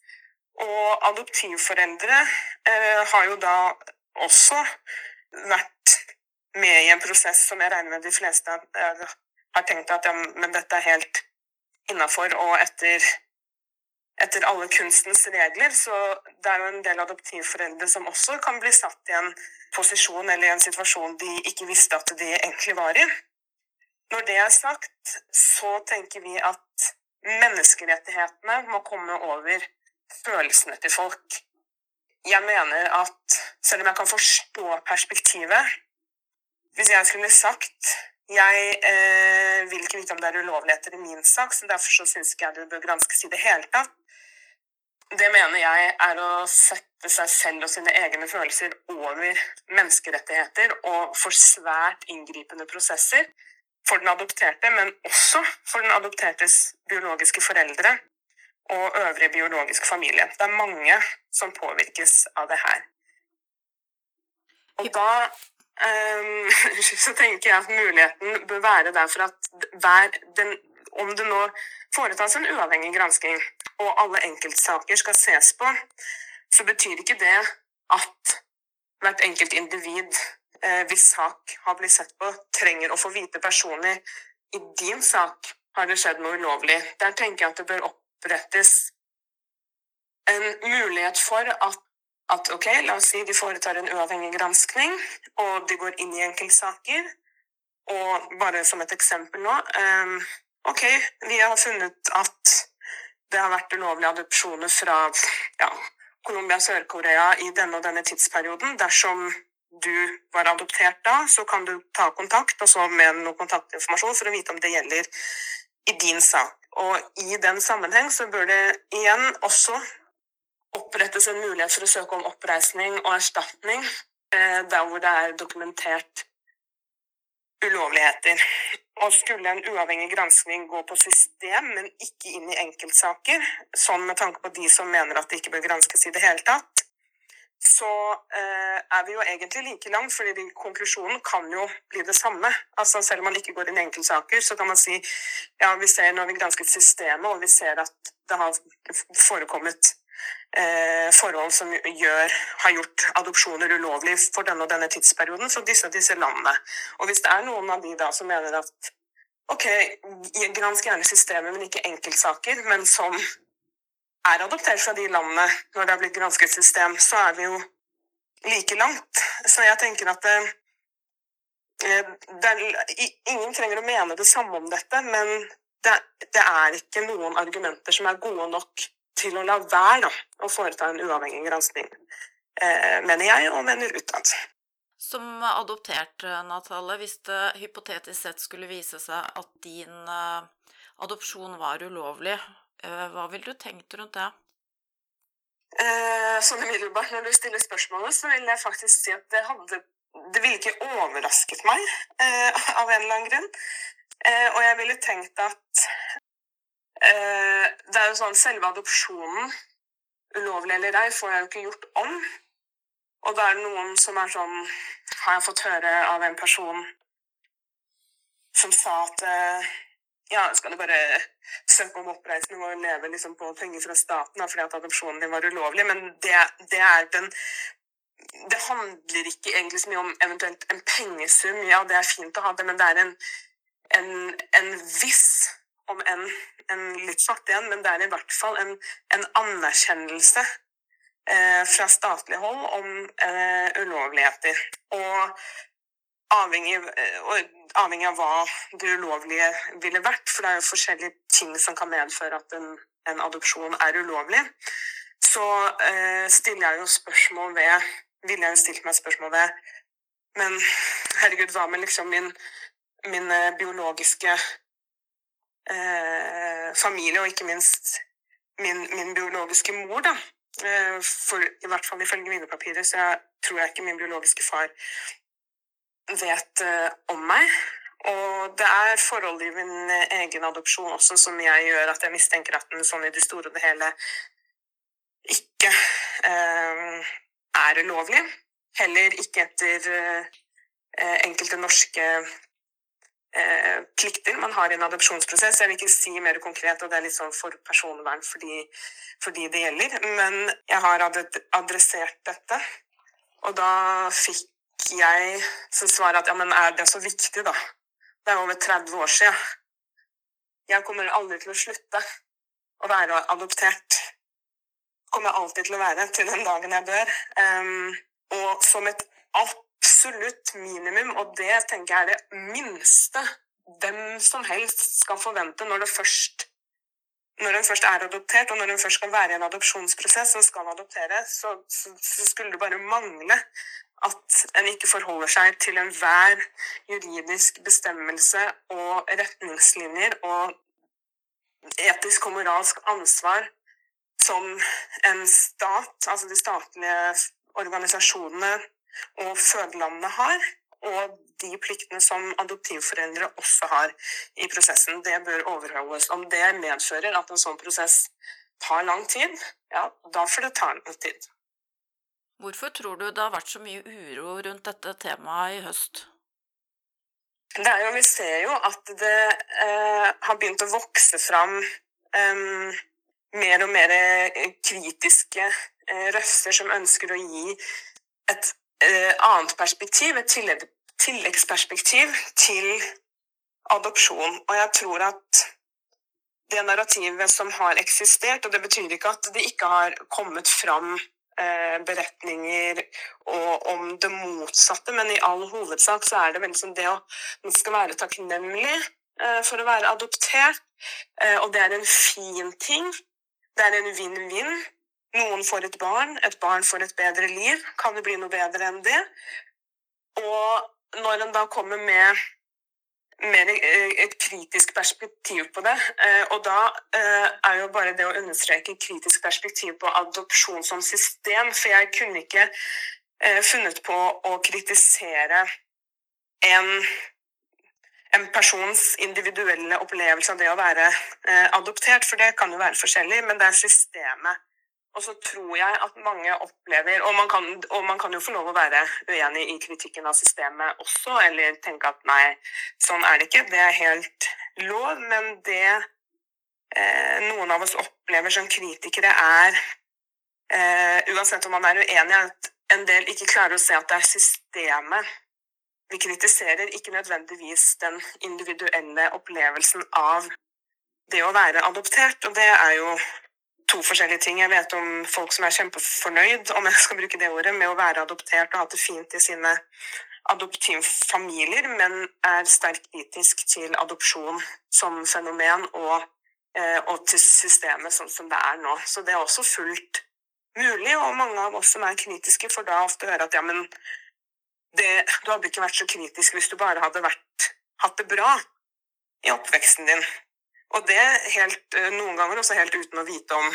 Og adoptivforeldre eh, har jo da også vært med i en prosess som jeg regner med de fleste eh, har tenkt at ja, men dette er helt innafor og etter, etter alle kunstens regler. Så det er jo en del adoptivforeldre som også kan bli satt i en posisjon eller i en situasjon de ikke visste at de egentlig var i. Når det er sagt, så tenker vi at menneskerettighetene må komme over følelsene til folk. Jeg mener at selv om jeg kan forstå perspektivet Hvis jeg skulle sagt jeg eh, vil ikke vite om det er ulovligheter i min sak, så derfor så syns ikke jeg det bør granskes i det hele tatt. Det mener jeg er å sette seg selv og sine egne følelser over menneskerettigheter og for svært inngripende prosesser for den adopterte, men også for den adoptertes biologiske foreldre og øvrig biologisk familie. Det er mange som påvirkes av det her. Og da um, [LAUGHS] så tenker jeg at muligheten bør være der for at hver den, om det nå foretas en uavhengig gransking, og alle enkeltsaker skal ses på, så betyr ikke det at hvert enkelt individ eh, hvis sak har blitt sett på, trenger å få vite personlig i din sak har det skjedd noe ulovlig. Der tenker jeg at det bør opprettes en mulighet for at, at ok, la oss si de foretar en uavhengig granskning, og de går inn i enkeltsaker. Og bare som et eksempel nå um, Ok, vi har funnet at det har vært ulovlige adopsjoner fra ja, Colombia og Sør-Korea i denne og denne tidsperioden. Dersom du var adoptert da, så kan du ta kontakt og så med noe kontaktinformasjon for å vite om det gjelder i din sak. Og i den sammenheng så bør det igjen også opprettes en mulighet for å søke om oppreisning og erstatning eh, der hvor det er dokumentert ulovligheter. Og skulle en uavhengig granskning gå på system, men ikke inn i enkeltsaker, sånn med tanke på de som mener at det ikke bør granskes i det hele tatt, så eh, er vi jo egentlig like langt, fordi konklusjonen kan jo bli det samme. Altså Selv om man ikke går inn i enkeltsaker, så kan man si ja, vi ser når vi gransket systemet, og vi ser at det har forekommet eh, forhold som gjør, har gjort adopsjoner ulovlig for denne og denne tidsperioden for disse og disse landene. Og hvis det er noen av de da som mener at ok, gransk gjerne systemet, men ikke enkeltsaker, men som er adoptert fra de landene når det har blitt gransket system, så er vi jo like langt. Så jeg tenker at det, eh, det er, ingen trenger å mene det samme om dette, men det, det er ikke noen argumenter som er gode nok til å la være da, å foreta en uavhengig gransking, eh, mener jeg, og mener utad. Som adoptert, Natale, hvis det hypotetisk sett skulle vise seg at din adopsjon var ulovlig, hva ville du tenkt rundt det? Eh, sånn umiddelbart når du stiller spørsmålet, så vil jeg faktisk si at det hadde Det ville ikke overrasket meg [LAUGHS] av en eller annen grunn. og jeg ville tenkt at Eh, det er jo sånn selve adopsjonen, ulovlig eller ei, får jeg jo ikke gjort om. Og da er det noen som er sånn Har jeg fått høre av en person som sa at eh, ja, skal du bare søke om oppreisning og leve liksom på penger fra staten fordi at adopsjonen din var ulovlig, men det, det er den det handler ikke egentlig så mye om eventuelt en pengesum. Ja, det er fint å ha det, men det er en, en, en viss om en, en litt svart igjen, men det er i hvert fall en, en anerkjennelse eh, fra statlig hold om eh, ulovligheter. Og avhengig, avhengig, av hva det ulovlige ville vært, for det er jo forskjellige ting som kan medføre at en, en adopsjon er ulovlig, så eh, stiller jeg jo spørsmål ved Ville jeg stilt meg spørsmål ved Men herregud, hva med liksom min, min eh, biologiske eh, familie, og ikke minst min, min biologiske mor, da? Eh, for i hvert fall ifølge mine papirer så jeg, tror jeg ikke min biologiske far vet uh, om meg. Og det er forhold i min egen adopsjon også som jeg gjør at jeg mistenker at den sånn i det store og det hele ikke eh, er ulovlig. Heller ikke etter eh, enkelte norske plikter man har i en adopsjonsprosess. Jeg vil ikke si mer konkret, og det er litt sånn for personvern fordi det gjelder. Men jeg har adressert dette, og da fikk jeg som svarer at ja, men er det så viktig, da? Det er over 30 år siden. Jeg kommer aldri til å slutte å være adoptert. Kommer alltid til å være til den dagen jeg dør. Um, og som et absolutt minimum, og det tenker jeg er det minste hvem som helst skal forvente når det først når en først er adoptert, og når en først skal være i en adopsjonsprosess og skal adoptere, så, så, så skulle det bare mangle at en ikke forholder seg til enhver juridisk bestemmelse og retningslinjer og etisk og moralsk ansvar som en stat, altså de statlige organisasjonene og fødelandene har, og de pliktene som adoptivforeldre også har i prosessen. Det bør overholdes. Om det medfører at en sånn prosess tar lang tid, ja, da får det ta lang tid. Hvorfor tror du det har vært så mye uro rundt dette temaet i høst? Det er jo, Vi ser jo at det eh, har begynt å vokse fram eh, mer og mer eh, kritiske eh, røster som ønsker å gi et eh, annet perspektiv, et tilleggsperspektiv, til adopsjon. Og jeg tror at det narrativet som har eksistert, og det betyr ikke at det ikke har kommet fram beretninger og om det motsatte, men i all hovedsak så er det veldig sånn det å Man skal være takknemlig eh, for å være adoptert, eh, og det er en fin ting. Det er en vinn-vinn. Noen får et barn, et barn får et bedre liv. Kan det bli noe bedre enn det? Og når en da kommer med mer eh, et kritisk perspektiv på det. Eh, og da eh, er jo bare det å understreke kritisk perspektiv på adopsjon som system, for jeg kunne ikke funnet på å kritisere en, en persons individuelle opplevelse av det å være adoptert, for det kan jo være forskjellig, men det er systemet og så tror jeg at mange opplever og man, kan, og man, kan, jo få lov å være uenig i kritikken av systemet også, eller tenke at nei, sånn er det ikke. Det er helt lov. Men det eh, noen av oss opplever som kritikere, er eh, Uansett om man er uenig, at en del ikke klarer å se at det er systemet vi kritiserer, ikke nødvendigvis den individuelle opplevelsen av det å være adoptert. Og det er jo to forskjellige ting. Jeg vet om folk som er kjempefornøyd, om jeg skal bruke det ordet, med å være adoptert og ha det fint i sine adoptivfamilier, men er sterkt kritisk til adopsjon som fenomen og, eh, og til systemet sånn som det er nå. Så det er også fullt mulig, og mange av oss som er kritiske, får da ofte høre at ja, men det, du hadde ikke vært så kritisk hvis du bare hadde vært, hatt det bra i oppveksten din. Og det helt, eh, noen ganger også helt uten å vite om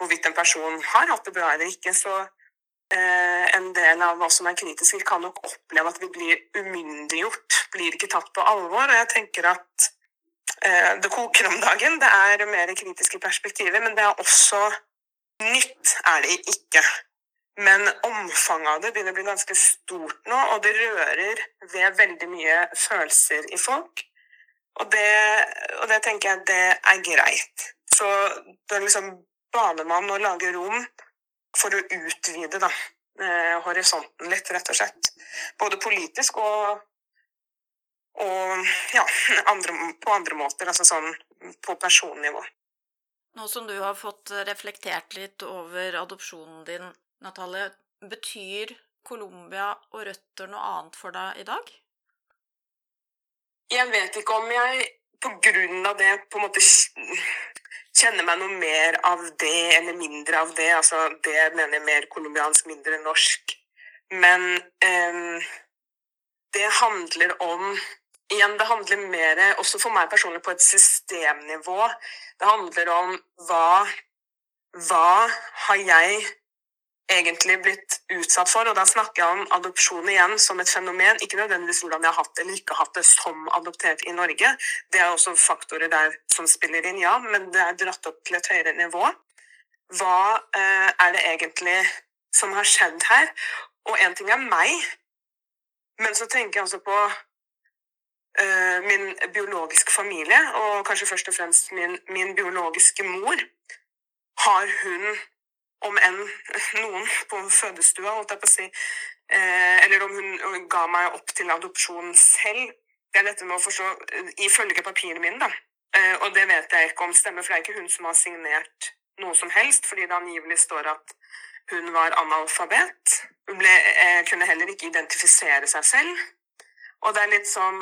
hvorvidt en person har hatt det bra eller ikke. Så eh, en del av oss som er kritiske, kan nok oppleve at vi blir umyndiggjort. Blir ikke tatt på alvor. Og jeg tenker at eh, det koker om dagen. Det er mer kritiske perspektiver, men det er også nytt er det ikke. Men omfanget av det begynner å bli ganske stort nå, og det rører ved veldig mye følelser i folk. Og det, og det tenker jeg det er greit. Så da liksom baner man og lager rom for å utvide da, eh, horisonten litt, rett og slett. Både politisk og, og ja, andre, på andre måter, altså sånn på personnivå. Nå som du har fått reflektert litt over adopsjonen din, Natalie, betyr Colombia og røtter noe annet for deg i dag? Jeg vet ikke om jeg på grunn av det på en måte kjenner meg noe mer av det eller mindre av det. Altså det jeg mer colombiansk, mindre norsk. Men um, det handler om Igjen, det handler mer, også for meg personlig, på et systemnivå. Det handler om hva Hva har jeg egentlig blitt utsatt for. Og da snakker jeg om adopsjon igjen som et fenomen, ikke nødvendigvis hvordan jeg har hatt det eller ikke hatt det som adoptert i Norge. Det er også faktorer der som spiller inn, ja, men det er dratt opp til et høyere nivå. Hva eh, er det egentlig som har skjedd her? Og én ting er meg, men så tenker jeg også på eh, min biologiske familie, og kanskje først og fremst min, min biologiske mor. Har hun om enn noen på fødestua, holdt jeg på å si, eh, eller om hun ga meg opp til adopsjon selv. Det er dette med å forstå eh, ifølge papirene mine, da. Eh, og det vet jeg ikke om stemmer, for det er ikke hun som har signert noe som helst, fordi det angivelig står at hun var analfabet. Hun ble, kunne heller ikke identifisere seg selv. Og det er litt sånn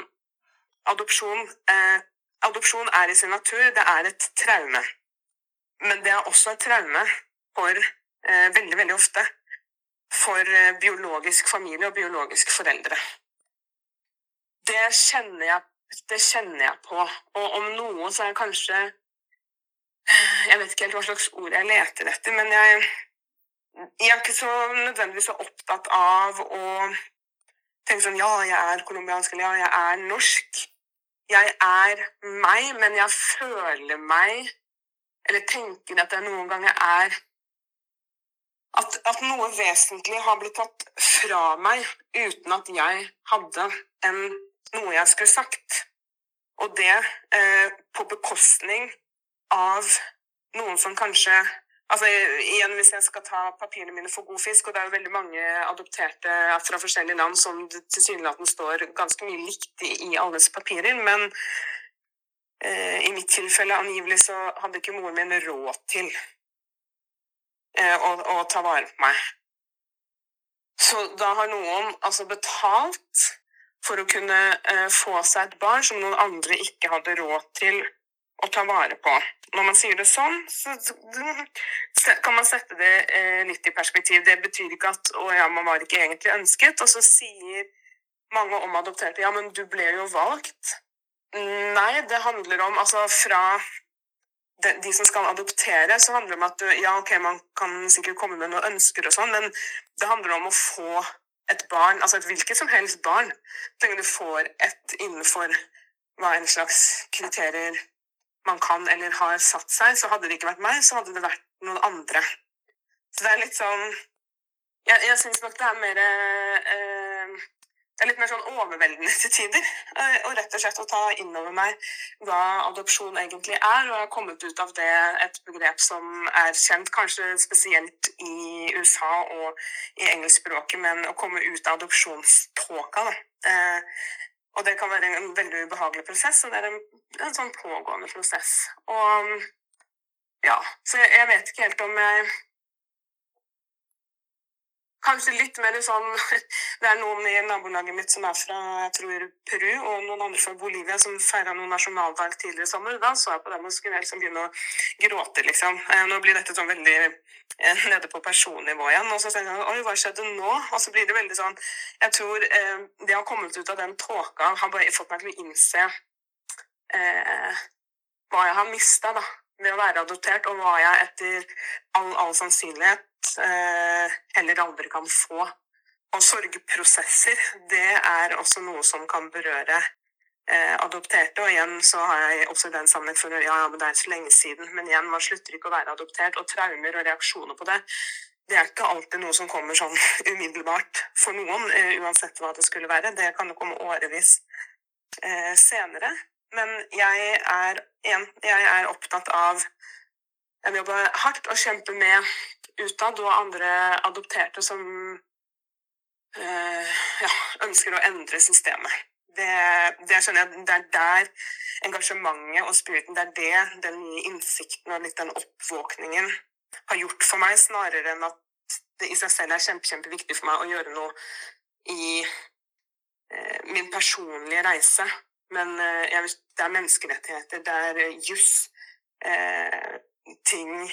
Adopsjon, eh, adopsjon er i sin natur, det er et traume. Men det er også et traume for eh, veldig, veldig ofte for eh, biologisk familie og biologiske foreldre. Det kjenner jeg, det kjenner jeg på. Og om noe så er det kanskje Jeg vet ikke helt hva slags ord jeg leter etter, men jeg, jeg er ikke så nødvendigvis så opptatt av å tenke sånn Ja, jeg er colombiansk, eller ja, jeg er norsk. Jeg er meg, men jeg føler meg Eller tenker at jeg noen ganger er at, at, noe vesentlig har blitt tatt fra meg uten at jeg hadde en, noe jeg skulle sagt. Og det eh, på bekostning av noen som kanskje Altså igjen, Hvis jeg skal ta papirene mine for god fisk, og det er jo veldig mange adopterte fra forskjellige land som tilsynelatende står ganske mye likt i, alles papirer, men eh, i mitt tilfelle angivelig så hadde ikke moren min råd til og, og ta vare på meg. Så da har noen altså betalt for å kunne eh, få seg et barn som noen andre ikke hadde råd til å ta vare på. Når man sier det sånn, så kan man sette det eh, litt i perspektiv. Det betyr ikke at 'å ja, man var ikke egentlig ønsket', og så sier mange om adopterte 'ja, men du ble jo valgt'. Nei, det handler om altså fra de, de, som skal adoptere, så handler det om at du, ja, ok, man kan sikkert komme med noen ønsker og sånn, men det handler om å få et barn, altså et hvilket som helst barn. Så lenge du får et innenfor hva en slags kriterier man kan eller har satt seg, så hadde det ikke vært meg, så hadde det vært noen andre. Så det er litt sånn Jeg, jeg syns nok det er mer eh, det er litt mer sånn overveldende til tider. Eh, og rett og slett å ta inn over meg hva adopsjon egentlig er. Og jeg har kommet ut av det et begrep som er kjent, kanskje spesielt i USA og i engelskspråket, men å komme ut av adopsjonståka. da. og det kan være en veldig ubehagelig prosess, og det er en, en sånn pågående prosess. Og ja, så jeg vet ikke helt om jeg Kanskje litt mer sånn [LAUGHS] Det er noen i nabolaget mitt som er fra jeg tror, Peru, og noen andre fra Bolivia som feira noen nasjonaldag tidligere i sommer. Da så jeg på dem og skulle liksom begynne å gråte, liksom. Eh, nå blir dette sånn veldig eh, nede på personnivå igjen. Og så tenker jeg oi, hva skjedde nå? Og så blir det veldig sånn Jeg tror eh, det har kommet ut av den tåka, har bare fått meg til å innse eh, hva jeg har mista, da ved å være adoptert, og hva jeg etter all, all sannsynlighet eh, heller aldri kan få. Og sorgprosesser, det er også noe som kan berøre eh, adopterte. Og igjen så har jeg også den sammenheng for ja, men det er så lenge siden. Men igjen, man slutter ikke å være adoptert. Og traumer og reaksjoner på det, det er ikke alltid noe som kommer sånn [LAUGHS] umiddelbart for noen, eh, uansett hva det skulle være. Det kan jo komme årevis eh, senere. Men jeg er, igjen, jeg er opptatt av Jeg vil jobbe hardt og kjempe med utad og andre adopterte som øh, ja, ønsker å endre systemet. Det, det, jeg, det er der engasjementet og spiriten, det er det den nye innsikten og litt den oppvåkningen har gjort for meg, snarere enn at det i seg selv er kjempe, kjempeviktig for meg å gjøre noe i eh, min personlige reise Men jeg, det er menneskerettigheter, det er juss. Eh, ting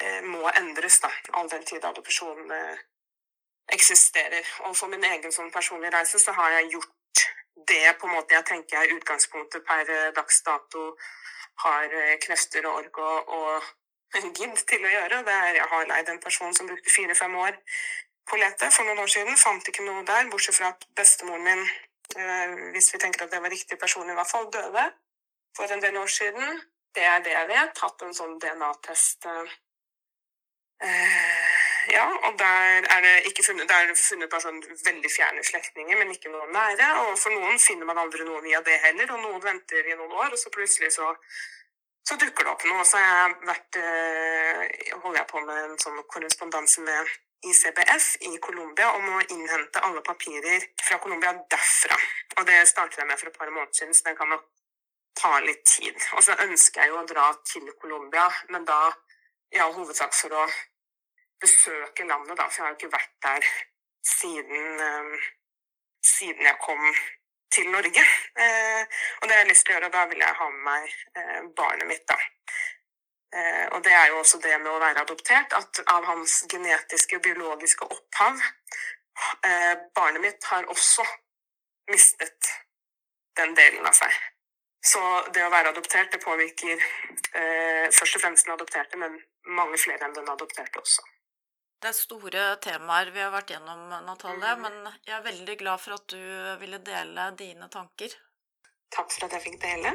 eh, må endres, da, all den tid adopsjon eh, eksisterer. Og for min egen sånn personlige reise så har jeg gjort det på en måte jeg tenker jeg utgangspunktet per dags dato har krefter og ork og, og [LAUGHS] gidd til å gjøre. Det er, jeg har leid en person som brukte fire-fem år på lete for noen år siden. Fant ikke noe der, bortsett fra at bestemoren min, hvis vi tenker at det var riktig person, i hvert fall døde for en del år siden. Det er det jeg vet. Hatt en sånn DNA-test. Eh, ja, og der er det ikke funnet, der er det funnet bare sånn veldig fjerne slektninger, men ikke noen nære. Og for noen finner man aldri noe via det heller, og noen venter i noen år, og så plutselig så, så dukker det opp noe. Så jeg vært, eh, holder jeg på med en sånn korrespondanse med ICBF i Colombia om å innhente alle papirer fra Colombia derfra. Og det startet jeg med for et par måneder siden, så det kan nok ta litt tid. Og så ønsker jeg jo å dra til Colombia, men da i all hovedsak for å besøke landet, da. For jeg har jo ikke vært der siden, eh, siden jeg kom til Norge. Eh, og det har jeg lyst til å gjøre, og da vil jeg ha med meg eh, barnet mitt, da. Eh, og det er jo også det med å være adoptert, at av hans genetiske og biologiske opphav eh, Barnet mitt har også mistet den delen av seg. Så det å være adoptert det påvirker eh, først og fremst den adopterte, men mange flere enn den adopterte også. Det er store temaer vi har vært gjennom, Natalie, mm. men jeg er veldig glad for at du ville dele dine tanker. Takk for at jeg fikk dele.